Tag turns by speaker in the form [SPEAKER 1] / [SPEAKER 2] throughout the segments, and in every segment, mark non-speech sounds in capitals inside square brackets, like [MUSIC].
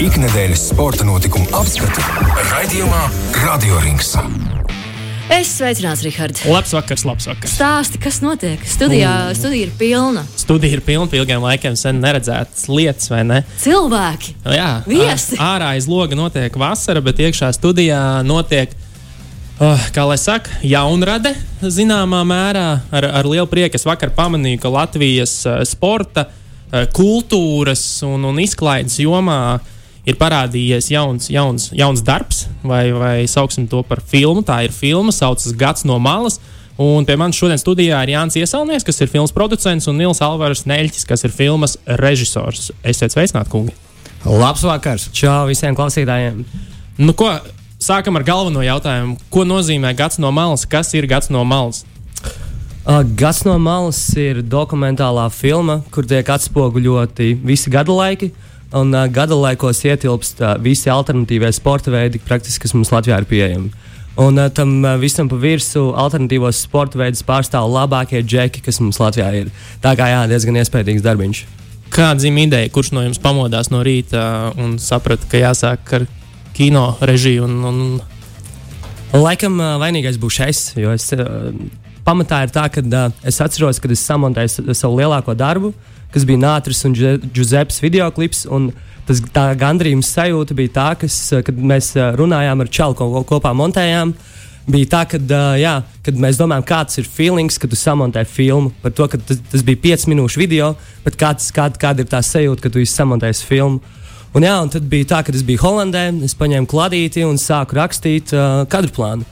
[SPEAKER 1] Ikdienas sporta notikumu apskatu raidījumā Radio Rings.
[SPEAKER 2] Es sveicināts, Rihards.
[SPEAKER 3] Labs vakars, labs vakars.
[SPEAKER 2] Stāsti, kas notiek? Studijā, mm. studija ir pilna.
[SPEAKER 3] Studija ir pilna, ilgiem laikiem sen neredzētas lietas, vai ne?
[SPEAKER 2] Cilvēki.
[SPEAKER 3] Jā,
[SPEAKER 2] Viesi.
[SPEAKER 3] ārā aiz loga notiek vasara, bet iekšā studijā notiek. Uh, kā lai saka, jaunrade zināmā mērā ar, ar lielu prieku. Es vakar pamanīju, ka Latvijas uh, sporta, uh, kultūras un, un izklaides jomā ir parādījies jauns, jauns, jauns darbs, vai, vai sauksim to par filmu. Tā ir filma, saucas Gads no malas. Un pie manis šodien studijā ir Jānis Iesalnieks, kas ir filmas producents, un Nils Alvars Neļķis, kas ir filmas režisors. Esiet sveicināti, kungi!
[SPEAKER 4] Labs vakars!
[SPEAKER 5] Čau visiem klausītājiem!
[SPEAKER 3] Nu, ko, sākam ar galveno jautājumu. Ko nozīmē gads no malas? Kas ir gads no malas?
[SPEAKER 5] Uh, Gads no malas ir dokumentālā filma, kur tiek atspoguļoti visi gada laiki. Un uh, gada laikos ietilpst uh, visi alternatīvie sporta veidi, praktiski, kas mums Latvijā ir pieejami. Un uh, tam uh, visam pa virsmu alternatīvos sporta veidus pārstāv labākie džeki, kas mums Latvijā ir. Tā kā jā, diezgan iespaidīgs darbiņš.
[SPEAKER 3] Kāda zīme ideja, kurš no jums pamodās no rīta un saprata, ka jāsāk ar kino režiju? Un, un...
[SPEAKER 5] Laikam uh, vainīgais būšu es, jo es uh, pamatā ir tā, ka uh, es atceros, kad es samontēju savu lielāko darbu, kas bija Nātris un Giusepes video klips. Tas tā gandrījuma sajūta bija tā, kas, uh, kad mēs uh, runājām ar Čalu, ko kopā montējām. Bija tā, ka kad mēs domājam, kāds ir feelings, kad tu samontē filmu. Par to, ka tas, tas bija 5 minūšu video, bet kāds, kāda, kāda ir tā sajūta, kad tu samontēsi filmu. Un, jā, un tad bija tā, ka es biju Holandē, es paņēmu kladīti un sāku rakstīt uh, kadru plānu.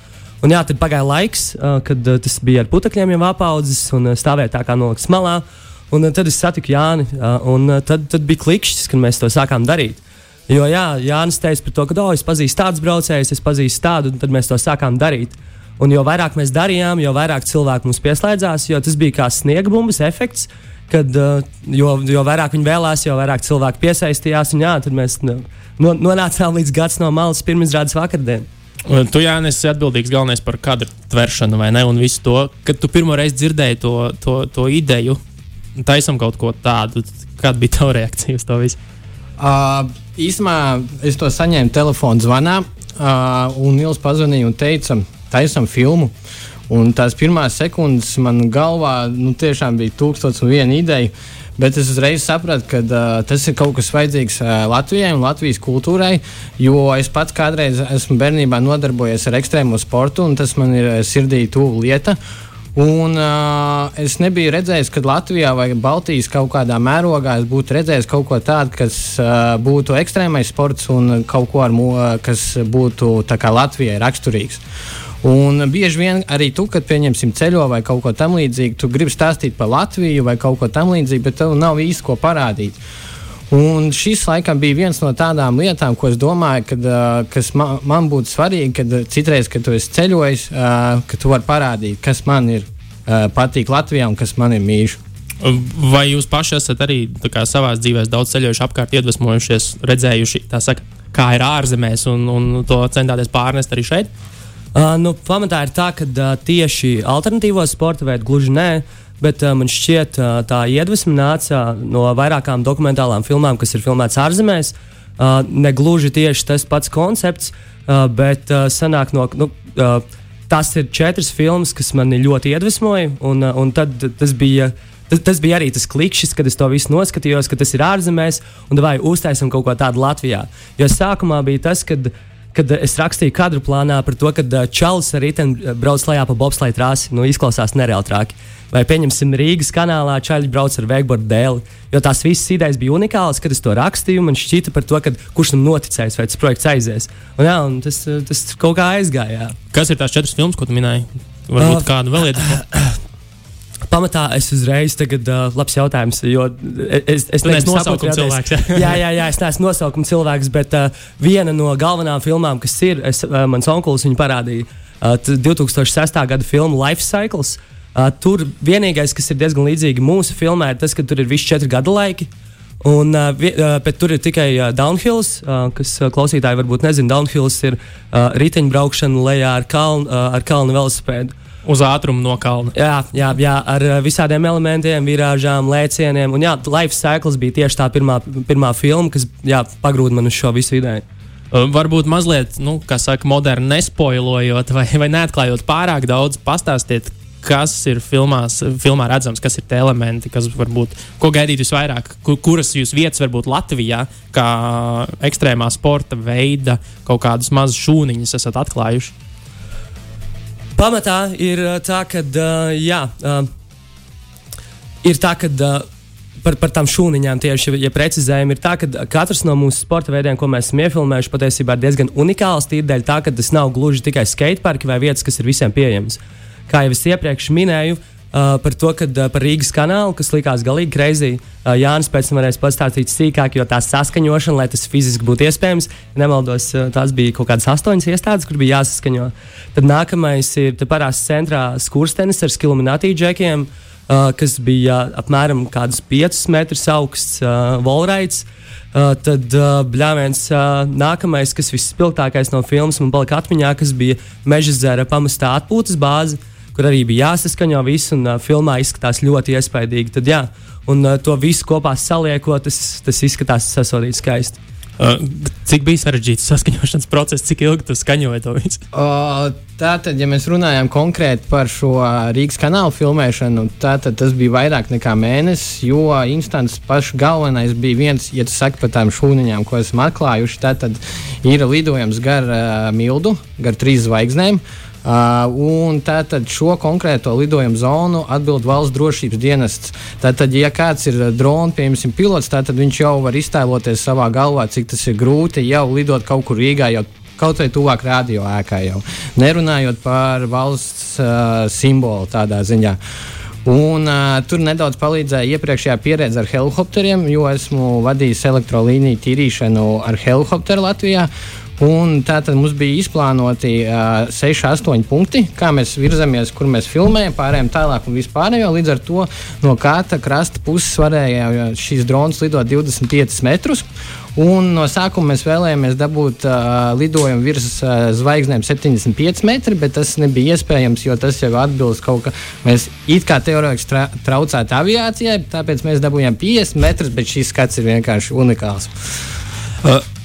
[SPEAKER 5] Un, jā, tad pagāja laiks, uh, kad uh, tas bija ar putekļiem jau apaudzis un uh, stāvēja tā kā nolikts malā. Un, uh, tad es satiku Jāni, un uh, tad, tad bija klikšķis, kad mēs to sākām darīt. Jo jā, Jānis teica par to, ka oh, es pazīstu tādus braucējus, es pazīstu tādu, un tad mēs to sākām darīt. Un jo vairāk mēs darījām, jo vairāk cilvēku mums pieslēdzās, jo tas bija kā sniega bumbas efekts. Kad, uh, jo, jo vairāk viņi vēlās, jo vairāk cilvēku piesaistījās. Un, jā, tad mēs nu, no, nonācām līdz gads no malas pirmizrādes vakardienas.
[SPEAKER 3] Tu, Jānis, esi atbildīgs galvenais par kadru tveršanu, vai ne? Un visu to, kad tu pirmo reizi dzirdēji to, to, to ideju, taisam kaut ko tādu. Kāda bija tava reakcija uz to visu?
[SPEAKER 4] Uh, īsumā es to saņēmu telefona zvanā, uh, un Nils pazvanīja un teica, taisam filmu. Un tās pirmās sekundes man galvā nu, tiešām bija tūkstots un viena ideja. Bet es uzreiz sapratu, ka uh, tas ir kaut kas vajadzīgs uh, Latvijai un Latvijas kultūrai. Jo es pats kādreiz esmu bērnībā nodarbojies ar ekstrēmo sportu, un tas man ir uh, sirdī tuvu lieta. Un, uh, es nebiju redzējis, ka Latvijā vai Baltijas kaut kādā mērogā es būtu redzējis kaut ko tādu, kas uh, būtu ekstrēmais sports un kaut ko, ar, mo- kas būtu Latvijai raksturīgs. Un bieži vien arī tu, kad pieņemsim ceļo vai kaut ko tamlīdzīgu, tu gribi stāstīt par Latviju vai kaut ko tamlīdzīgu, bet tev nav īsti ko parādīt. Un šis laikam bija viens no tādām lietām, ko es domāju, kad, uh, kas man, man būtu svarīgi, kad uh, citreiz, kad tu esi ceļojis, uh, ka tu vari parādīt, kas man ir uh, patīk Latvijā un kas man ir mīļš.
[SPEAKER 3] Vai jūs paši esat arī savā dzīvē daudz ceļojuši apkārt, iedvesmojušies, redzējuši, saka, kā ir ārzemēs un, un to centāties pārnest arī šeit?
[SPEAKER 5] Uh, nu, pamatā ir tā, ka uh, tieši alternatīvo sporta veidu gluži nē, bet uh, man šķiet, uh, tā iedvesma nāca no vairākām dokumentālām filmām, kas ir filmētas ārzemēs. Uh, ne gluži tieši tas pats koncepts, uh, bet uh, sanāk no. Nu, uh, Tas ir četras filmas, kas mani ļoti iedvesmoja, un, uh, un tad tas bija Tas, tas bija arī tas klikšķis, kad es to visu noskatījos, ka tas ir ārzemēs, un vai uztaisām kaut ko tādu Latvijā. Jo sākumā bija tas, kad, kad es rakstīju kadru plānā par to, ka uh, Čalis ar riteni brauc lejā pa bobslēju trāsi. Nu, izklausās nereāli traki. Vai pieņemsim Rīgas kanālā, Čaļi brauc ar veikbordu dēli. Jo tās visas idejas bija unikālas, kad es to rakstīju. Man šķita par to, kurš tam noticēs, vai tas projekts aizies. Un, jā, un tas, tas kaut kā aizgāja. Jā.
[SPEAKER 3] Kas ir tās četras filmas, ko tu minēji? Varbūt uh, kādu vēl [COUGHS] lietu.
[SPEAKER 5] Pamatā es uzreiz, tagad, uh, labs jautājums, jo es, es
[SPEAKER 3] neesi nosaukuma cilvēks.
[SPEAKER 5] jā, jā, jā, es neesmu nosaukuma cilvēks, bet uh, viena no galvenajām filmām, kas ir, es, uh, mans onkulis viņu parādīja, uh, t- 2006. gada filmu Life Cycles. Uh, tur vienīgais, kas ir diezgan līdzīgi mūsu filmai, ir tas, ka tur ir visi četri gada laiki. Un, uh, uh, bet tur ir tikai uh, downhills, uh, kas uh, klausītāji varbūt nezina. Downhills ir uh, riteņbraukšana lejā ar kalnu, uh, ar kalnu velosipēdu.
[SPEAKER 3] Uz ātrumu no kalna.
[SPEAKER 5] Jā, jā, jā, ar visādiem elementiem, virāžām, lēcieniem. Un jā, Life Cycles bija tieši tā pirmā, pirmā filma, kas jā, pagrūda man uz šo visu ideju.
[SPEAKER 3] Varbūt mazliet, nu, kā saka, moderni nespoilojot vai, vai neatklājot pārāk daudz, pastāstiet, kas ir filmās, filmā redzams, kas ir tie elementi, kas varbūt, ko gaidīt visvairāk, kur, kuras jūs vietas varbūt Latvijā, kā ekstrēmā sporta veida, kaut kādus mazus šūniņus esat atklājuši.
[SPEAKER 5] Pamatā ir uh, tā, ka, uh, jā, uh, ir tā, ka. Par, par tām šūniņām tieši ja precizējumi ir tā, ka katrs no mūsu sporta veidiem, ko mēs esam iefilmējuši, patiesībā ir diezgan unikāls. Tīri dēļ tā, ka tas nav gluži tikai skateparki vai vietas, kas ir visiem pieejamas. Kā jau es iepriekš minēju, uh, Uh, par to, ka uh, par Rīgas kanālu, kas likās galīgi greizi, uh, Jānis pēc tam varēs pastāstīt sīkāk, jo tā saskaņošana, lai tas fiziski būtu iespējams, nemaldos, uh, tās bija kaut kādas astoņas iestādes, kur bija jāsaskaņo. Tad nākamais ir parās centrā skurstenis ar skiluminatīju džekiem, uh, kas bija uh, apmēram 5 metrus augsts uh, volraits. Uh, tad uh, bļāviens uh, nākamais, kas vispilgtākais no filmas man palika atmiņā, kas bija Meža zara pamestā atpūtas bāze kur arī bija jāsaskaņo viss, un uh, filmā izskatās ļoti iespaidīgi. Tad, jā, un uh, to visu kopā saliekot, tas, tas izskatās sasodīts skaisti.
[SPEAKER 3] Uh, cik bija sarežģīts saskaņošanas process, cik ilgi tu skaņoji to visu?
[SPEAKER 4] O, tātad, ja mēs runājam konkrēti par šo Rīgas kanālu filmēšanu, tad tas bija vairāk nekā mēnesis, jo instants pašs galvenais bija viens, ja tu saki par tām šūniņām, ko esam atklājuši, tad ir lidojums gar uh, Mildu, gar trīs zvaigznēm. Uh, un tātad šo konkrēto lidojumu zonu atbild valsts drošības dienests. Tātad, ja kāds ir drona, piemēram, pilots, tad viņš jau var iztēloties savā galvā, cik tas ir grūti jau lidot kaut kur Rīgā. Jau Kaut vai tuvāk radio ēkai jau. Nerunājot par valsts uh, simbolu tādā ziņā. Un, uh, tur nedaudz palīdzēja iepriekšējā pieredze ar helikopteriem, jo esmu vadījis elektrolīniju tīrīšanu ar helikopteru Latvijā. Un tātad mums bija izplānoti uh, 6, 8 punkti, kā mēs virzamies, kur mēs filmējam, pārējām tālāk un vispārējo. Līdz ar to no katra krasta puses varēja šīs dronas lidot 25 metrus. Un no sākuma mēs vēlējāmies dabūt uh, lidojumu virs uh, zvaigznēm 75 metri, bet tas nebija iespējams, jo tas jau atbilst kaut kā. Mēs it kā teorētiski tra traucētu aviācijai, tāpēc mēs dabūjām 50 metrus, bet šis skats ir vienkārši unikāls.
[SPEAKER 3] Uh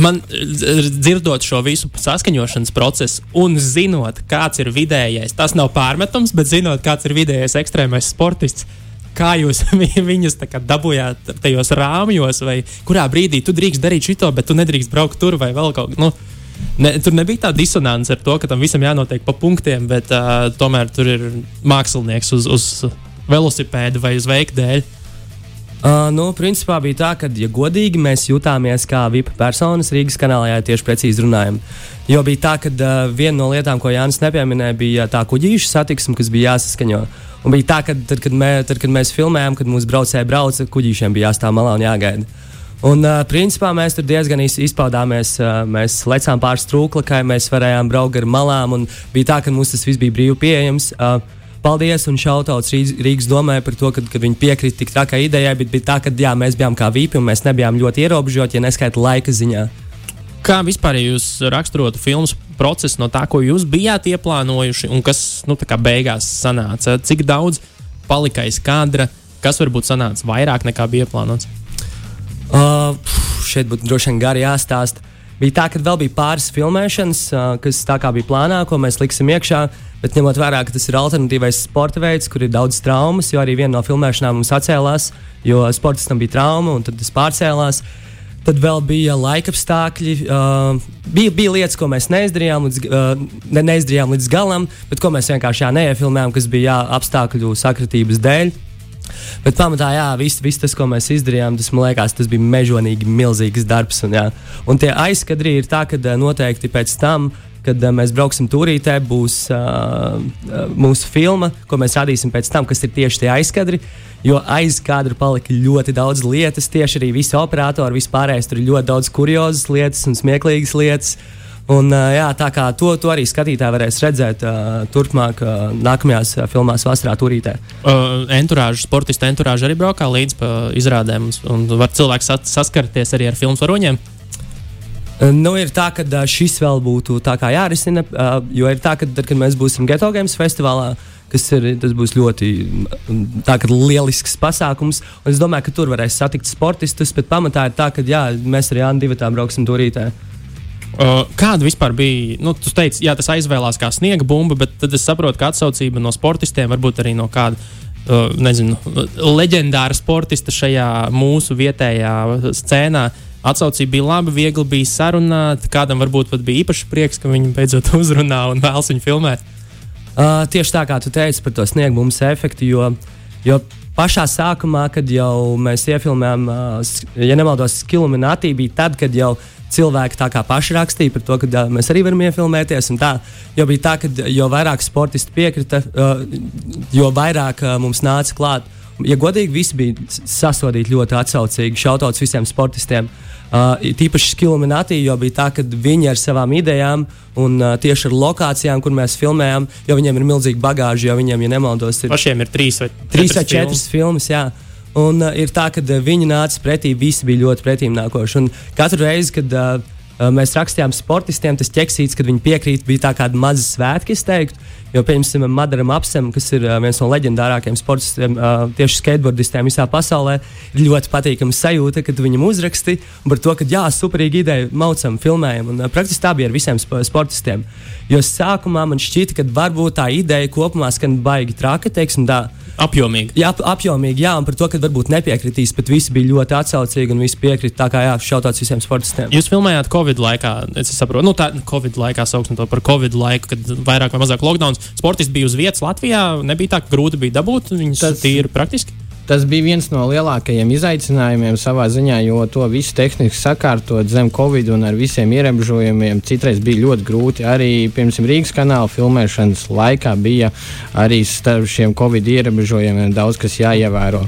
[SPEAKER 3] man dzirdot šo visu saskaņošanas procesu un zinot, kāds ir vidējais, tas nav pārmetums, bet zinot, kāds ir vidējais ekstrēmais sportists. Kā jūs [LAUGHS] viņus dabūjāt tajos rāmjos, vai kurā brīdī tu drīkst darīt šo, bet tu nedrīkst braukt tur vai vēl kaut kur? Nu, ne, tur nebija tā disonance ar to, ka tam visam jānotiek pa punktiem, bet uh, tomēr tur ir mākslinieks uz, uz velosipēda vai uz veikta dēļ.
[SPEAKER 5] Uh, nu, principā bija tā, ka, ja godīgi, mēs jutāmies kā VIP personas Rīgas kanālā, ja tieši precīzi runājam. Jo bija tā, ka uh, viena no lietām, ko Jānis nepieminēja, bija tā kuģīša satiksme, kas bija jāsaskaņo. Un bija tā, ka tad, kad, mē, tad, kad mēs filmējām, kad mūsu braucēji brauca, kuģīšiem bija jāstāv malā un jāgaida. Un, uh, principā mēs tur diezgan izpaudāmies. Uh, mēs lecām pāri strūklakai, mēs varējām braukt ar malām. Bija tā, ka mums tas viss bija brīvi pieejams. Uh, paldies un šautauts Rīgas domē par to, ka, ka viņi piekrita tik trakai idejai, bet bija tā, ka jā, mēs bijām kā vīpi un mēs nebijām ļoti ierobežoti, ja neskaita laika ziņā.
[SPEAKER 3] Kā vispār jūs raksturotu filmas procesu no tā, ko jūs bijāt ieplānojuši un kas nu, beigās sanāca? Cik daudz palika aiz kadra, kas varbūt sanāca vairāk nekā bija ieplānots?
[SPEAKER 5] Uh, šeit būtu droši vien gari jāstāsta. Bija tā, ka vēl bija pāris filmēšanas, kas tā kā bija plānā, ko mēs liksim iekšā. Bet ņemot vērā, ka tas ir alternatīvais sporta veids, kur ir daudz traumas, jo arī viena no filmēšanām mums atcēlās, jo sportistam bija trauma un tad tas pārcēlās. Tad vēl bija laika apstākļi. Uh, bija, bija lietas, ko mēs neizdarījām līdz, uh, ne, neizdarījām līdz galam, bet ko mēs vienkārši neiefilmējām, kas bija jā, apstākļu sakritības dēļ. Bet pamatā, jā, viss, viss tas, ko mēs izdarījām, tas man liekas, tas bija mežonīgi milzīgs darbs. Un, jā. un tie aizkadri ir tā, ka noteikti pēc tam kad uh, mēs brauksim turītē, būs uh, mūsu filma, ko mēs rādīsim pēc tam, kas ir tieši tie aizkadri. Jo aiz kadra palika ļoti daudz lietas, tieši arī visi operatori, vispārējais tur ir ļoti daudz kuriozas lietas un smieklīgas lietas. Un, jā, tā kā to, to arī skatītāji varēs redzēt turpmāk, nākamajās filmās, Vasarā turītē.
[SPEAKER 3] Uh, enturāžu, sportistu enturāžu arī braukā līdz izrādēm, un var cilvēks saskarties arī ar filmu varoņiem.
[SPEAKER 5] Nu, ir tā, ka šis vēl būtu jārisina, jo ir tā, ka tad, kad mēs būsim Geto Games festivālā, kas ir, tas būs ļoti tā, lielisks pasākums. un Es domāju, ka tur varēs satikt sportistus, bet pamatā ir tā, ka jā, mēs ar Jānu Divatā brauksim turītē.
[SPEAKER 3] Uh, kāda vispār bija? Nu, tu teici, jā, tas aizvēlās kā sniega bumba, bet tad es saprotu, ka atsaucība no sportistiem varbūt arī no kāda. Uh, nezinu, leģendāra sportista šajā mūsu vietējā scēnā. Atsaucība bija laba, viegli bija sarunāt. Kādam varbūt pat bija īpaši prieks, ka viņi beidzot [LAUGHS] uzrunā un vēlas viņu filmēt.
[SPEAKER 5] Uh, tieši tā kā tu teici par to sniegbums efektu, jo, jo pašā sākumā, kad jau mēs iefilmējām, ja nemaldos, Skilminatī, bija tad, kad jau cilvēki tā kā paši rakstīja par to, ka mēs arī varam iefilmēties. Tā, jo bija tā, ka jo vairāk sportisti piekrita, jo vairāk mums nāca klāt. Ja godīgi, visi bija sasodīti ļoti atsaucīgi. Šautauts visiem sportistiem. Uh, tīpaši Skilminatī, jo bija tā, ka viņi ar savām idejām un uh, tieši ar lokācijām, kur mēs filmējām, jo viņiem ir milzīga bagāža, jo viņiem, ja nemaldos, ir
[SPEAKER 3] Pašiem ir trīs vai
[SPEAKER 5] trīs vai
[SPEAKER 3] četras
[SPEAKER 5] četras filmas. Jā. Un uh, ir tā, ka uh, viņi nāca pretī, visi bija ļoti pretīm nākoši. Un katru reizi, kad uh, uh, mēs rakstījām sportistiem, tas ķeksīts, kad viņi piekrīt, bija tā kāda maza svētki, es teiktu. Jo, piemēram, Madaram Apsam, kas ir uh, viens no leģendārākajiem sportistiem, uh, tieši skateboardistiem visā pasaulē, ir ļoti patīkama sajūta, kad viņam uzrakstīja par to, ka jā, superīga ideja, maucam, filmējam. Un, uh, praktiski tā bija ar visiem sp sportistiem. Jo sākumā man šķita, ka varbūt tā ideja kopumā skan baigi traki, teiksim, tā.
[SPEAKER 3] Apjomīgi.
[SPEAKER 5] Jā, ap- apjomīgi, jā, un par to, ka varbūt nepiekritīs, bet visi bija ļoti atsaucīgi un visi piekrita. Tā kā jā, šautāts visiem sportistiem.
[SPEAKER 3] Jūs filmējāt Covid laikā, es saprotu, nu, tā Covid laikā sauksim to par Covid laiku, kad vairāk vai mazāk lockdown. Sportisti bija uz vietas Latvijā, nebija tā, grūti bija dabūt viņus
[SPEAKER 4] Tas-
[SPEAKER 3] Tas... tīri praktiski.
[SPEAKER 4] Tas bija viens no lielākajiem izaicinājumiem savā ziņā, jo to visu tehniski sakārtot zem Covid un ar visiem ierobežojumiem citreiz bija ļoti grūti. Arī pirms Rīgas kanāla filmēšanas laikā bija arī starp šiem Covid ierobežojumiem daudz kas jāievēro.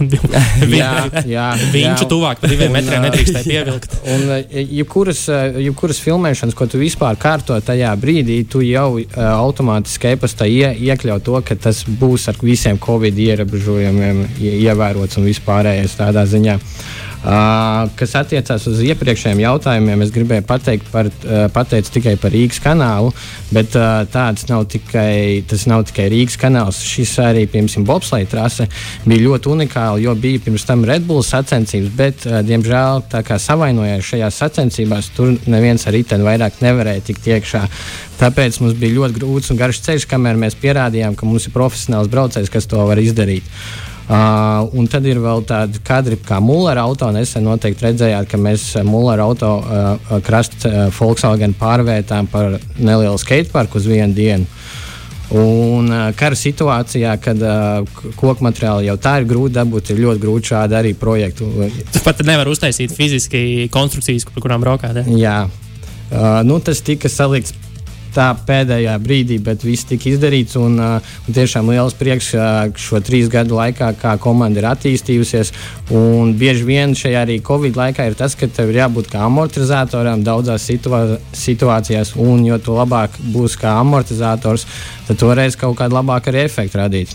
[SPEAKER 3] Un [LAUGHS]
[SPEAKER 4] Jā, jā,
[SPEAKER 3] Viņš
[SPEAKER 4] jā.
[SPEAKER 3] tuvāk par diviem
[SPEAKER 4] Un,
[SPEAKER 3] metriem nedrīkstēja pievilkt. [LAUGHS]
[SPEAKER 4] Un, eh, jebkuras, eh, jebkuras filmēšanas, ko tu vispār kārto tajā brīdī, tu jau uh, automātiski e-pastā ie, iekļaut to, ka tas būs ar visiem covid ierobežojumiem ie- ievērots un vispārējais tādā ziņā. Uh, kas attiecās uz iepriekšējiem jautājumiem, es gribēju pateikt par, uh, pateicu tikai par Rīgas kanālu, bet uh, tāds nav tikai, nav tikai Rīgas kanāls. Šis arī, piemēram, Bobsleja trase bija ļoti unikāla, jo bija pirms tam Red Bull sacensības, bet, uh, diemžēl, tā kā savainojās šajās sacensībās, tur neviens ar riteni vairāk nevarēja tikt iekšā. Tāpēc mums bija ļoti grūts un garš ceļš, kamēr mēs pierādījām, ka mums ir profesionāls braucējs, kas to var izdarīt. Uh, un tad ir vēl tādi kadri, kā Mullera auto. Nesen noteikti redzējāt, ka mēs Mullera auto uh, krasta uh, Volkswagen pārvērtām par nelielu skateparku uz vienu dienu. Un uh, kara situācijā, kad uh, koku materiāli jau tā ir grūti dabūt, ir ļoti grūti šādu arī projektu.
[SPEAKER 3] Tu pat nevar uztaisīt fiziski konstrukcijas, par kurām braukāt. Ja?
[SPEAKER 4] Jā, uh, nu, tas tika salikts tā pēdējā brīdī, bet viss tika izdarīts. Un, uh, un tiešām liels prieks uh, šo trīs gadu laikā, kā komanda ir attīstījusies. Un bieži vien šajā arī Covid laikā ir tas, ka tev ir jābūt kā amortizatoram daudzās situa situācijās, un jo tu labāk būsi kā amortizators, tad varēsi kaut kādu labāku arī efektu radīt.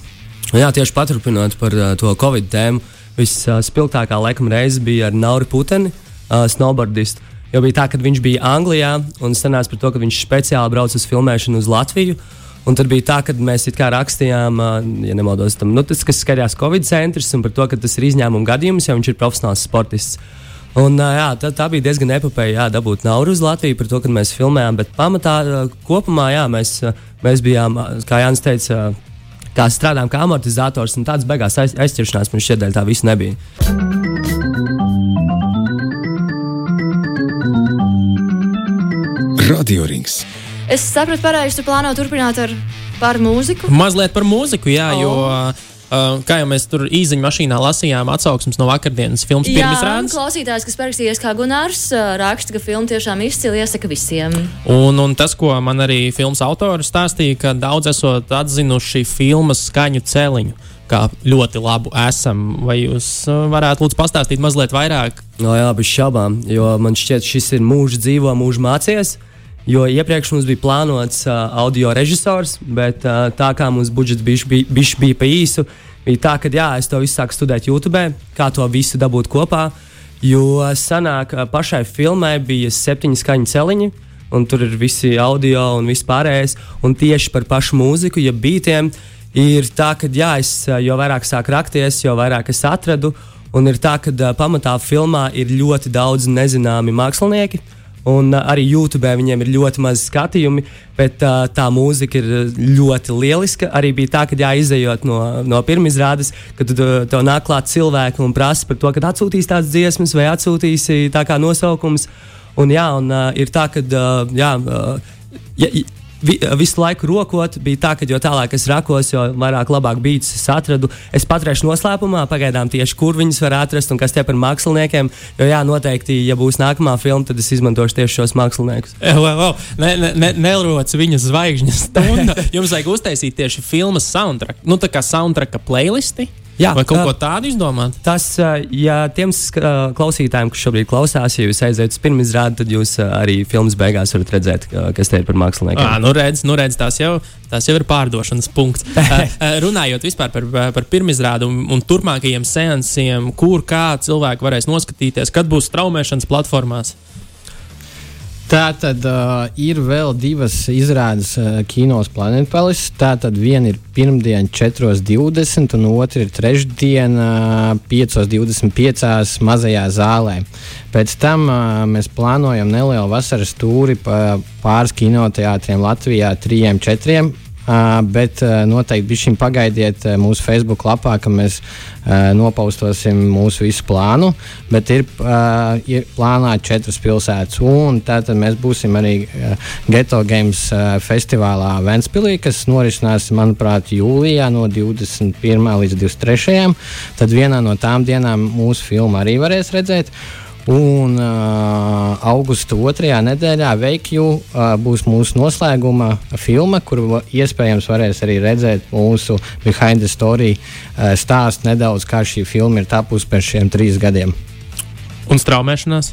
[SPEAKER 5] Jā, tieši paturpinot par uh, to Covid tēmu, visspilgtākā uh, laikam reize bija ar Nauru Puteni, uh, snowboardistu. Jo bija tā, ka viņš bija Anglijā un sanāca par to, ka viņš speciāli brauc uz filmēšanu uz Latviju. Un tad bija tā, ka mēs rakstījām, ja nemaldos, tam, nu, tas, kas skatījās Covid centrs, un par to, ka tas ir izņēmuma gadījums, jo viņš ir profesionāls sportists. Un, jā, tā, tā bija diezgan epopeja, jā, dabūt naudu uz Latviju par to, ka mēs filmējām. Bet pamatā kopumā jā, mēs, mēs bijām, kā Jānis teica, kā strādājām kā amortizators, un tāds beigās aiz, aizķeršanās man šķiet, tā viss nebija.
[SPEAKER 1] Radio Rings.
[SPEAKER 2] Es sapratu, pareizi, tu plāno turpināt ar par mūziku.
[SPEAKER 3] Mazliet par mūziku, jā,
[SPEAKER 2] Oh.
[SPEAKER 3] jo. Uh, kā jau mēs tur īsiņā mašīnā lasījām, atsauksmes no vakardienas filmas
[SPEAKER 2] Jā,
[SPEAKER 3] pirmizrādes.
[SPEAKER 2] klausītājs, kas parakstījies kā Gunārs, ā, raksta, ka filma tiešām izcili iesaka visiem.
[SPEAKER 3] Un, un tas, ko man arī filmas autori stāstīja, ka daudz esot atzinuši filmas skaņu celiņu. Kā ļoti labu esam. Vai jūs uh, varētu lūdzu pastāstīt mazliet vairāk?
[SPEAKER 5] No, jā, bez šaubām, jo man šķiet, šis ir mūžs dzīvo, mūžs mācījies. Jo iepriekš mums bija plānots uh, audio režisors, bet uh, tā kā mums budžets bija, bišķi bija pa īsu, bija tā, ka jā, es to visu sāku studēt YouTube, kā to visu dabūt kopā. Jo sanāk, uh, pašai filmai bija septiņi skaņu celiņi. Un tur ir visi audio un viss pārējais. Un tieši par pašu mūziku, ja beigtiem, ir tā, ka jā, es uh, jo vairāk sāku rakties, jo vairāk es atradu. Un ir tā, ka uh, pamatā filmā ir ļoti daudz nezināmi mākslinieki. Un uh, arī YouTube viņiem ir ļoti maz skatījumi, bet uh, tā mūzika ir ļoti lieliska. Arī bija tā, ka jāizejot no, no pirmizrādes, kad tu, tev nāk klāt cilvēki un prasa par to, kad atsūtīs tādas dziesmas vai atsūtīsi tā kā nosaukums. Un, jā, un uh, ir tā, ka uh, jā, uh, ja, vi, visu laiku rokot, bija tā, ka jo tālāk es rakos, jo vairāk labāk beidz es atradu. Es paturēšu noslēpumā, pagaidām tieši kur viņas var atrast un kas tie par māksliniekiem. Jo, jā, noteikti, ja būs nākamā filma, tad es izmantošu tieši šos māksliniekus. [LAUGHS]
[SPEAKER 3] Wow, ne, ne, ne, Neroc viņas zvaigžņas stunda. [LAUGHS] Jums vajag uztaisīt tieši filmas soundtrack, nu tā kā soundtracka playlisti. Jā, Vai kaut ko tādu izdomāt?
[SPEAKER 5] Tas, ja tiem klausītājiem, kas šobrīd klausās, ja jūs aiziet uz pirmizrādi, tad jūs arī filmas beigās varat redzēt, kas te ir par māksliniekiem.
[SPEAKER 3] À, nu redz, nu redz, tās, jau, tās jau ir pārdošanas punkts. [LAUGHS] Runājot vispār par, par pirmizrādi un, un turpmākajiem seansiem, kur kā cilvēki varēs noskatīties, kad būs straumēšanas platformās.
[SPEAKER 4] Tā tad uh, ir vēl divas izrādes uh, kinos Planet Palace. Tā tad viena ir pirmdiena 4.20, un otra ir trešdiena uh, 5.25. mazajā zālē. Pēc tam uh, mēs plānojam nelielu vasaras tūri pa pāris kinoteātriem Latvijā, trijiem, četriem. Uh, bet noteikti šim pagaidiet mūsu Facebook lapā, ka mēs nopaustosim mūsu visu plānu. Bet ir, ir plānā četras pilsētas, un tātad mēs būsim arī Geto Games festivālā Ventspīlī, kas norisinās, manuprāt, jūlijā no 21. līdz 23. Tad vienā no tām dienām mūsu filmu arī varēs redzēt. Un uh, augusta otrajā nedēļā Veikju uh, būs mūsu noslēguma filma, kuru iespējams varēs arī redzēt mūsu behind the story uh, stāstu nedaudz, kā šī filma ir tapusi pēc šiem trīs gadiem.
[SPEAKER 3] Un straumēšanās?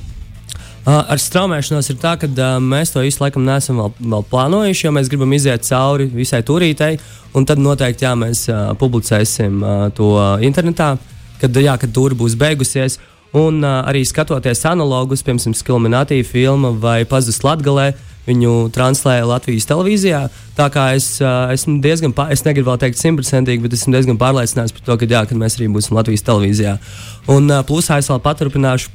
[SPEAKER 5] Uh, ar straumēšanos ir tā, ka uh, mēs to īsti laikam neesam vēl, vēl plānojuši, jo mēs gribam iziet cauri visai turītei, un tad noteikti jā, mēs uh, publicēsim to internetā, kad, jā, kad tūri būs beigusies. Un uh, arī skatoties analogus, piemēram, Skilminātī filma vai Pazudus Latgalē, viņu translēja Latvijas televīzijā. Tā kā es uh, esmu diezgan, pār, es negribu vēl teikt simtprocentīgi, bet esmu diezgan pārliecināts par to, ka, jā, ka mēs arī būsim Latvijas televīzijā. Un uh, plusā es vēl paturpināšu.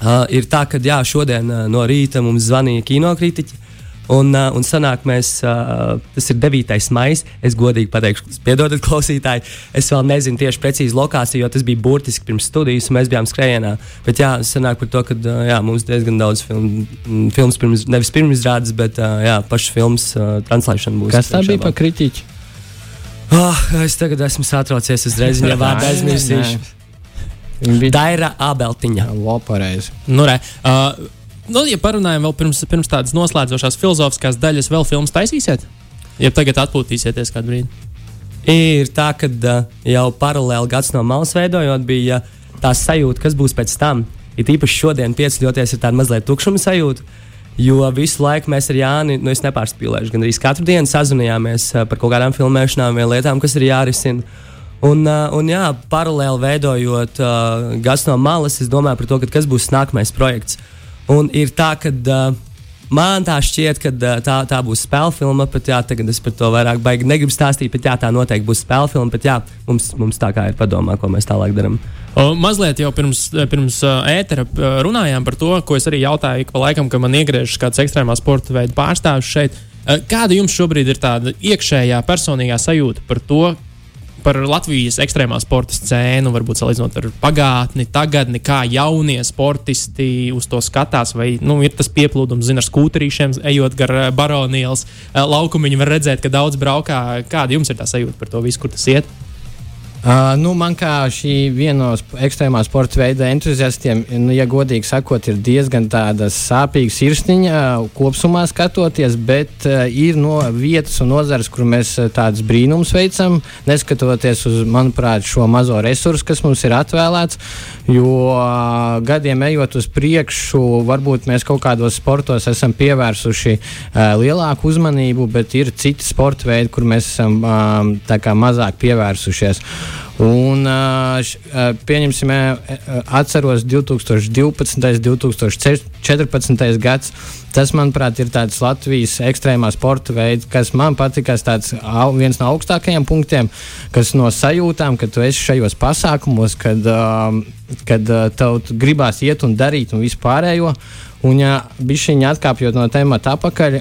[SPEAKER 5] Uh, ir tā, ka jā, šodien uh, no rīta mums zvanīja kinokritiķi Un, uh, un sanāk, mēs, uh, tas ir 9. maija. Es godīgi pateikšu, piedodiet, klausītāji. Es vēl nezinu tieši precīzi lokāciju, jo tas bija burtiski pirms studijas, un mēs bijām skrējienā. Bet jā, sanāk par to, ka uh, jā, mums diezgan daudz film, filmas, pirms, nevis pirmizrādes, bet uh, jā, pašas filmas uh, translēšana būs.
[SPEAKER 4] Kas tā bija par kritiķi?
[SPEAKER 5] Oh, es tagad esmu satraucies, uzreiz viņa vārdu aizmirsīšu. Viņa bija Daira Abeltiņa.
[SPEAKER 4] Lopareiz.
[SPEAKER 3] Nu, re, uh, nu, ja parunājam vēl pirms, pirms tādas noslēdzošās filozofiskās daļas, vēl filmas taisīsiet? Ja tagad atpūtīsieties kādu brīdi.
[SPEAKER 5] Ir tā, ka uh, jau paralēli gads no malas veidojot, bija tā sajūta, kas būs pēc tam. Ir īpaši šodien pieceļoties, ir tāda mazliet tukšuma sajūta. Jo visu laiku mēs ar Jāni, nu es nepārspīlēšu, gan arī katru dienu sazvanījāmies uh, par kaut kādām filmēšanām vai lietām, kas ir jārisina. Un, uh, un jā, paralēli veidojot uh, gads no malas, es domāju par to, kas būs nākamais projekts. Un ir tā, ka uh, man tā šķiet, ka uh, tā, tā būs spēļu filma. Pat jā, tagad es par to vairāk baigi negribu stāstīt, bet jā, tā noteikti būs spēļu filma. Bet jā, mums, mums tā kā ir padomā, ko mēs tālāk darām.
[SPEAKER 3] O, mazliet jau pirms, pirms ētera runājām par to, ko es arī jautāju, ka pa laikam, kad man iegriežas kāds ekstrēmā sporta veids pārstāvis šeit. Kāda jums šobrīd ir tāda iekšējā personīgā sajūta par to, par Latvijas ekstrēmā sporta scēnu, varbūt salīdzinot ar pagātni, tagadni, kā jaunie sportisti uz to skatās. Vai nu, ir tas pieplūdums, zina, ar skūterīšiem, ejot gar eh, baronielas eh, laukumu, viņi var redzēt, ka daudz braukā. Kāda jums ir tā sajūta par to visu, kur tas iet?
[SPEAKER 4] Uh, nu, man kā šī viena no ekstrēmā sporta veida entuziastiem, nu, ja godīgi sakot, ir diezgan sāpīga sirsniņa uh, kopumā skatoties, bet uh, ir no vietas un nozares, kur mēs uh, tādus brīnumus veicam, neskatoties uz, manuprāt, šo mazo resursu, kas mums ir atvēlēts. Jo uh, gadiem ejot uz priekšu, varbūt mēs kaut kādos sportos esam pievērsuši uh, lielāku uzmanību, bet ir citi sporta veidi, kur mēs esam uh, mazāk pievērsušies. Un, pieņemsim, atceros 2012. 2014. gads. Tas, manuprāt, ir tāds Latvijas ekstrēmā sporta veids, kas man patīk, tāds viens no augstākajiem punktiem, kas no sajūtām, ka tu esi šajos pasākumos, kad, kad tev gribās iet un darīt un vispārējo. Un, ja bišķiņi atkāpjot no temata atpakaļ,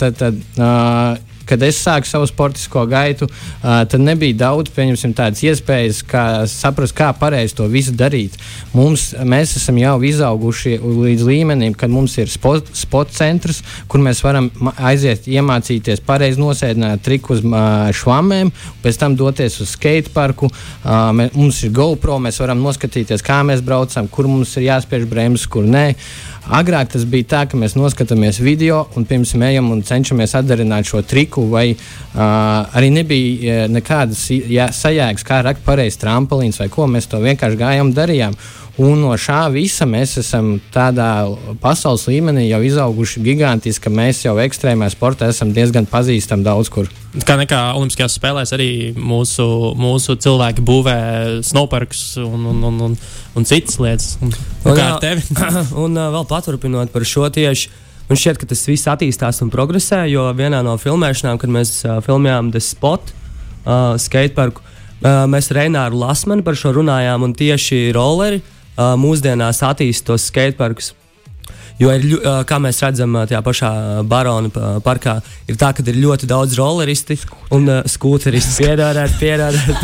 [SPEAKER 4] tad, tad kad es sāku savu sportisko gaitu, uh, tad nebija daudz tādas iespējas, kā saprast, kā pareizi to visu darīt. Mums, mēs esam jau izauguši līdz līmenim, kad mums ir sporta sport centrs, kur mēs varam aiziet, iemācīties pareizi nosēdināt triku uz uh, švamēm, pēc tam doties uz skateparku. Uh, mē, mums ir GoPro, mēs varam noskatīties, kā mēs braucam, kur mums ir jāspiež bremzes, kur nē. Agrāk tas bija tā, ka mēs noskatāmies video un pirms ejam un cenšamies atdarināt šo triku, vai uh, arī nebija nekādas jā, sajēgas, kā rakt pareizi tramplīns vai ko. Mēs to vienkārši gājām un darījām. Un no šā visa mēs esam tādā pasaules līmenī jau izauguši gigantiski, ka mēs jau ekstrēmā sportā esam diezgan pazīstami daudz kur.
[SPEAKER 3] Kā nekā Olimpiskajās spēlēs, arī mūsu, mūsu cilvēki būvē snowparks un, un, un, un, un citas lietas. Un, un, kā ar tevi? [CLEARS THROAT]
[SPEAKER 5] un vēl paturpinot par šo tieši. Man šķiet, ka tas viss attīstās un progresē, jo vienā no filmēšanām, kad mēs uh, filmējām The Spot, uh, skateparku, uh, mēs ar Reināru Lasmanu par šo runājām, un tieši rolleri uh, mūsdienās attīst tos skateparkus. Jo, ir, kā mēs redzam, tajā pašā Barona parkā, ir tā, ka ir ļoti daudz rolleristi un uh, skūteristi. [LAUGHS] Piedodiet, piedodiet.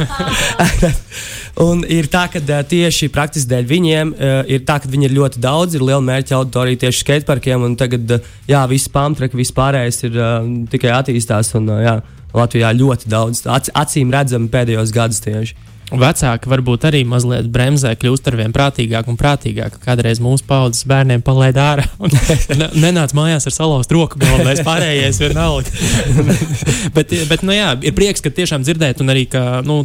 [SPEAKER 5] [LAUGHS] un ir tā, ka uh, tieši praktiski dēļ viņiem uh, ir tā, ka viņi ir ļoti daudz, ir liela mērķa auditorija tieši skateparkiem. Tagad, uh, jā, viss pamtreki, viss pārējais ir uh, tikai attīstās. Un, uh, jā, Latvijā ļoti daudz, acīm redzami pēdējos gados tieši.
[SPEAKER 3] Vecāki varbūt arī mazliet bremzē, kļūst ar vien prātīgāk un prātīgāk. Kādreiz mūsu paudzes bērniem palaid ārā un [LAUGHS] nenāca mājās ar salauztu roku galvenais, pārējais vienalga. [LAUGHS] bet, bet nu, jā, ir prieks, ka tiešām dzirdēt un arī, ka, nu,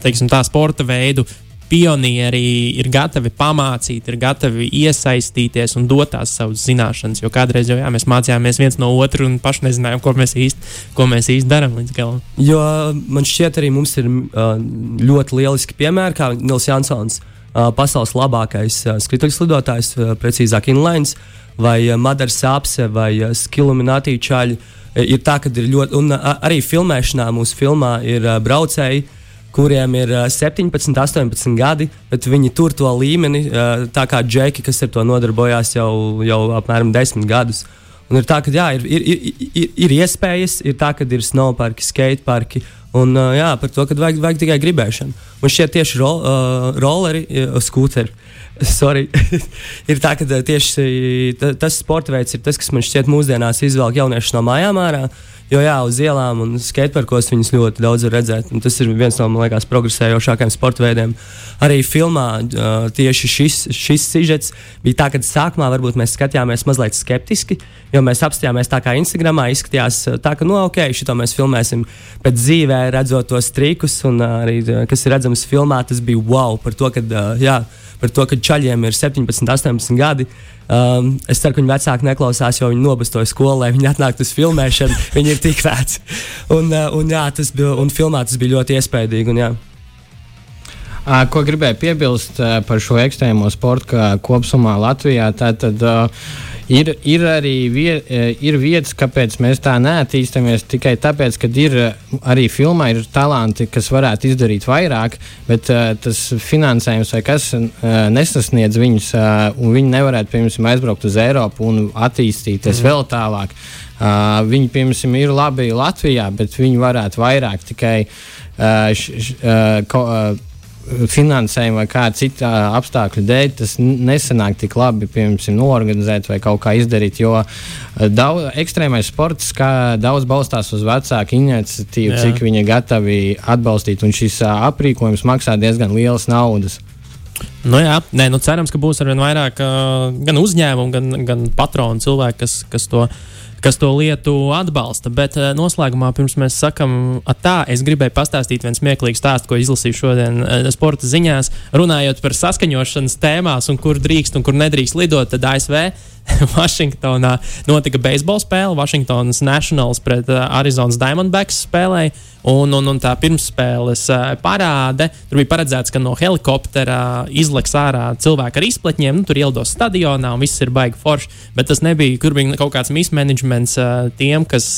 [SPEAKER 3] teiksim, tā sporta veidu pionieri ir gatavi pamācīt, ir gatavi iesaistīties un dot tās savas zināšanas. Jo kādreiz jau jā, mēs mācījāmies viens no otra un paši nezinājām, ko mēs īsti, īsti darām līdz galam.
[SPEAKER 5] Jo man šķiet, arī mums ir ļoti lieliski piemēri, kā Nils Jansons, pasaules labākais skrituļslidotājs, precīzāk inlines, vai Madara Sāpse, vai Skiluminati čaļi. Ir tā, ka ir ļoti, un arī filmēšanā mūsu filmā ir braucēji, kuriem ir 17, 18 gadi, bet viņi tur to līmeni, tā kā džeki, kas ar to nodarbojās jau, jau apmēram 10 gadus. Un ir tā, ka jā, ir, ir, ir, ir, iespējas, ir tā, ka ir snowparki, skateparki. Un, uh, jā, par to, ka vajag, vajag tikai gribēšanu. Un šie tieši ro, uh, rolleri, uh, skūteri. [LAUGHS] Sorry. [LAUGHS] ir tā, ka tieši tas sporta veids ir tas, kas man šķiet mūsdienās izvelk jauniešus no mājām ārā. Jo jā, uz ielām un skateparkos viņus ļoti daudz var redzēt. Tas ir viens no, man liekas, progresējošākajiem sporta veidiem. Arī filmā uh, tieši šis, šis sižets bija tā, ka sākumā varbūt mēs skatījāmies mazliet skeptiski, jo mēs apstājāmies tā kā Instagramā izskatījās tā, ka, nu, ok, šito mēs filmēsim pēc dzīvē, redzot tos trikus, un uh, arī, kas ir redzams filmā, tas bija wow par to, ka, uh, jā, par to, ka čaļiem ir 17, 18 gadi. Um, es ceru, ka viņi vecāki neklausās, jo viņi nobastoja skolu, lai viņi atnāktu uz filmēšanu. viņi ir tik veci. Un, uh, un, jā, tas bija, un filmā tas bija ļoti iespaidīgi. Un, jā.
[SPEAKER 4] Ko gribēju piebilst par šo ekstrēmo sportu kopumā Latvijā? Tātad, uh, Ir, ir arī vie, ir vietas, kāpēc mēs tā neattīstāmies. Tikai tāpēc, ka ir arī filmā ir talanti, kas varētu izdarīt vairāk, bet uh, tas finansējums vai kas uh, nesasniedz viņus, uh, un viņi nevarētu, piemēram, aizbraukt uz Eiropu un attīstīties mm. vēl tālāk. Uh, viņi, piemēram, ir labi Latvijā, bet viņi varētu vairāk tikai uh, š, š, uh, ko, uh, finansējuma vai kāda cita apstākļu dēļ tas nesanāk tik labi, piemēram, norganizēt vai kaut kā izdarīt. Jo daudz, ekstrēmais sports daudz balstās uz vecāku iniciatīvu, Jā. cik viņi ir gatavi atbalstīt, un šis aprīkojums maksā diezgan lielas naudas.
[SPEAKER 3] Nu jā, nē, nu cerams, ka būs arvien vairāk uh, gan uzņēmumu, gan, gan patronu cilvēku, kas, kas to kas to lietu atbalsta. Bet uh, noslēgumā, pirms mēs sakām, tā, es gribēju pastāstīt vienu smieklīgu stāstu, ko izlasīju šodien uh, sporta ziņās. Runājot par saskaņošanas tēmās, un kur drīkst un kur nedrīkst lidot, tad ASV [LAUGHS] Vašingtonā notika beisbola spēle. Vašingtonas Nationals pret uh, Arizonas Diamondbacks spēlēja. Un, un, un tā pirmsspēles parāde, tur bija paredzēts, ka no helikoptera izleks ārā cilvēki ar izpletņiem, nu, tur ielidos stadionā un viss ir baigi forši. Bet tas nebija, kur bija kaut kāds mismanagements tiem, kas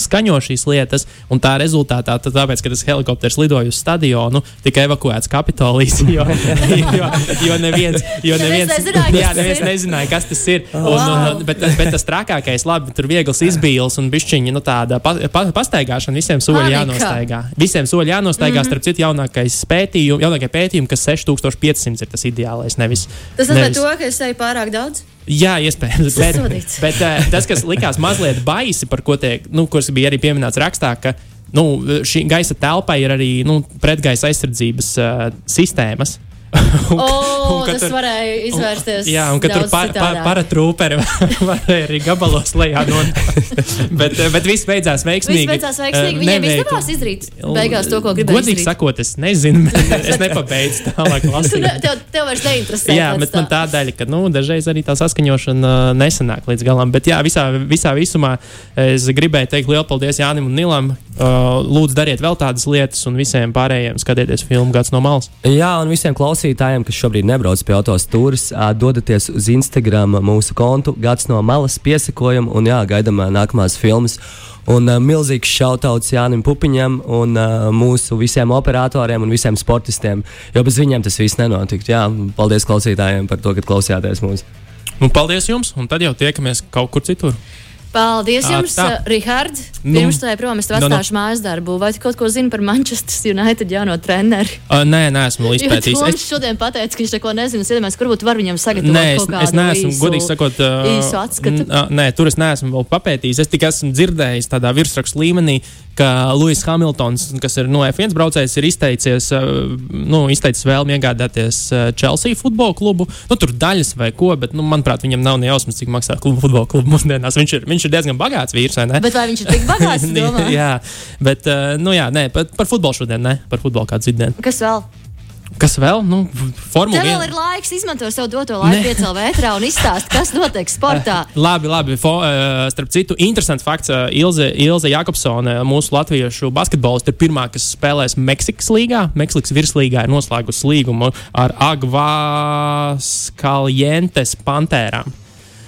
[SPEAKER 3] skaņo šīs lietas. Un tā rezultātā, tā, tāpēc, ka tas helikopters lidoja uz stadionu, tika evakuēts Kapitolijas. Jo, [LAUGHS] jo, jo neviens, jo neviens,
[SPEAKER 2] nezināja, kas
[SPEAKER 3] jā,
[SPEAKER 2] ir.
[SPEAKER 3] nezināja, kas tas ir. Un, un, un, bet, bet tas trakākais, labi, tur viegls izbīls un bišķiņa, nu, tāda pa, pa, pastaigāšana visiem soļi Jānostaigā. Visiem soļi jānostaigā, mm -hmm. starp citu, jaunākais pētījums, jaunākie pētījumi, kas 6500 ir tas ideālais. Nevis,
[SPEAKER 2] Tas nozīmē
[SPEAKER 3] nevis-
[SPEAKER 2] to, ka es eju pārāk daudz.
[SPEAKER 3] Jā, iespējams. Bet,
[SPEAKER 2] sodīts.
[SPEAKER 3] bet uh, tas, kas likās mazliet baisi, par ko tiek, nu, kas bija arī pieminēts rakstā, ka nu, šī gaisa telpai ir arī nu, pretgaisa aizsardzības uh, sistēmas. Un ka-
[SPEAKER 2] O,
[SPEAKER 3] un
[SPEAKER 2] tas
[SPEAKER 3] tur-
[SPEAKER 2] varēja izvērsties.
[SPEAKER 3] Un, jā, un ka tur par, par, paratrūperi [LAUGHS] varēja arī gabalos lejā nonākt. [LAUGHS] bet, eh, bet viss beidzās veiksmīgi.
[SPEAKER 2] Viss beidzās veiksmīgi.
[SPEAKER 3] Eh,
[SPEAKER 2] Viņiem izdevās izdarīt beigās to, ko gribēja
[SPEAKER 3] Godīgi
[SPEAKER 2] izdarīt.
[SPEAKER 3] sakot, es nezinu, [LAUGHS] es nepabeidzu tālāk lasīt.
[SPEAKER 2] tev, tev vairs neinteresē.
[SPEAKER 3] Jā, bet man tā daļa, ka nu, dažreiz arī tā saskaņošana uh, nesanāk līdz galam. Bet jā, visā, visā visumā es gribēju teikt lielu paldies Jānim un Nilam. Lūdzu, dariet vēl tādas lietas, un visiem pārējiem skatieties filmu Gads no malas.
[SPEAKER 5] Jā, un visiem klausītājiem, kas šobrīd nebrauc pie autostūras, dodaties uz Instagram mūsu kontu, gads no malas piesakojumu un jā, gaidām nākamās filmas. Un uh, milzīgs šautauts Jānim Pupiņam un uh, mūsu visiem operatoriem un visiem sportistiem, jo bez viņiem tas viss nenotiktu. Jā, paldies klausītājiem par to, ka klausījāties mūsu.
[SPEAKER 3] Un paldies jums, un tad jau tiekamies kaut kur citur.
[SPEAKER 2] Paldies
[SPEAKER 3] Tā,
[SPEAKER 2] jums,
[SPEAKER 3] tā.
[SPEAKER 2] Rihard.
[SPEAKER 3] Nu,
[SPEAKER 2] Pirms tam, protams, es tev
[SPEAKER 3] nu, nu.
[SPEAKER 2] atstāšu mājas darbu. Vai tu kaut ko zini par Manchester United jauno treneri?
[SPEAKER 3] Uh, nē, nē, esmu izpētījis.
[SPEAKER 2] Toms
[SPEAKER 3] Es,
[SPEAKER 2] šodien pateica, ka viņš neko nezina. Es iedomājos, ka varbūt var viņam sagatavot
[SPEAKER 3] Nē, es, es neesmu,
[SPEAKER 2] īsu,
[SPEAKER 3] godīgi sakot, uh,
[SPEAKER 2] īsu atskatu.
[SPEAKER 3] Nē, tur es neesmu vēl papētījis. Es tikai esmu dzirdējis tādā virsrakstu līmenī, ka Lūsis Hamiltons, kas ir no F1 braucējs, ir izteicies, uh, nu, izteicis vēlmi iegādāties uh, Chelsea futbola klubu. Nu, tur daļas vai ko, bet, nu, manuprāt, viņam nav ne jausmas, cik maksā klubu futbola klubu mūsdienās. Viņš ir, viņš ir diezgan bagāts vīrs, vai ne?
[SPEAKER 2] Bet vai viņš ir tik [LAUGHS] bagāts?
[SPEAKER 3] jā, bet, uh, nu, jā, nē, par, par futbolu šodien, ne, par futbolu kādu dzirdēju.
[SPEAKER 2] Kas vēl?
[SPEAKER 3] Kas vēl? Nu, Formula
[SPEAKER 2] Tev vēl
[SPEAKER 3] 1.
[SPEAKER 2] ir laiks izmantot savu doto laiku, piecēlēt vētrā un izstāstīt, kas notiek sportā.
[SPEAKER 3] Labi, labi. Fo, uh, starp citu, interesants fakts. Uh, Ilze, Ilze Jakobsone, mūsu latviešu basketbolists, ir pirmā, kas spēlēs Meksikas līgā. Meksikas virslīgā ir noslēgusi līgumu ar Agvās Kalientes Pantērām.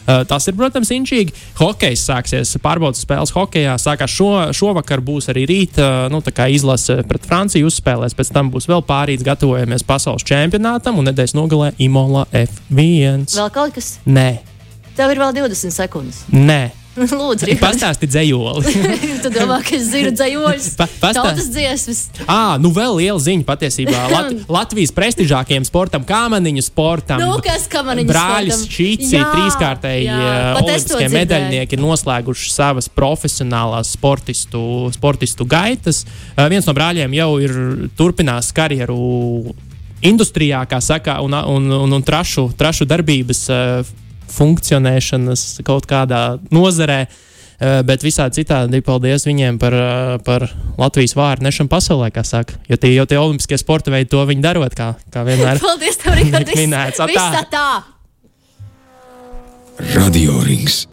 [SPEAKER 3] Uh, tas ir, protams, inčīgi. Hokejs sāksies, pārbaudas spēles hokejā. Sākās šo, šovakar, būs arī rīt uh, nu, izlase pret Franciju uzspēlēs. Pēc tam būs vēl pārīts, gatavojamies pasaules čempionātam un nedēļas nogalē Imola F1.
[SPEAKER 2] Vēl kaut kas?
[SPEAKER 3] Nē,
[SPEAKER 2] Tev ir vēl 20 sekundes.
[SPEAKER 3] nē. [LAUGHS]
[SPEAKER 2] Lūdzu, Rihard.
[SPEAKER 3] Pastāsti dzējoli. [LAUGHS]
[SPEAKER 2] tu domā, ka es zinu dzējoļus.
[SPEAKER 3] Pa- pastā-
[SPEAKER 2] Tautas dziesmas.
[SPEAKER 3] ah, nu vēl liela ziņa patiesībā. [LAUGHS] Lat Latvijas prestižākajiem sportam, kāmaniņu sportam.
[SPEAKER 2] Nu, kas kamaniņu
[SPEAKER 3] Brāļus
[SPEAKER 2] sportam?
[SPEAKER 3] Šīci,
[SPEAKER 2] Jā,
[SPEAKER 3] trīskārtēji
[SPEAKER 2] to
[SPEAKER 3] olimpiskie medaļnieki ir noslēguši savas profesionālās sportistu, sportistu gaitas. Eh, Viens no brāļiem jau ir turpinājis karjeru industrijā, kā saka, un, un, un, un trašu, trašu darbības eh, funkcionēšanas kaut kādā nozarē. Eh, Bet visādi citādi paldies viņiem par, eh, par Latvijas vārdu nešanu pasaulē, kā saka. Jo tie jau tie olimpiskie sporta veidi to viņi darot, kā, kā vienmēr. [LAUGHS]
[SPEAKER 2] Paldies, tev.
[SPEAKER 3] Tik minēts,
[SPEAKER 2] tā.
[SPEAKER 1] Radio Rings.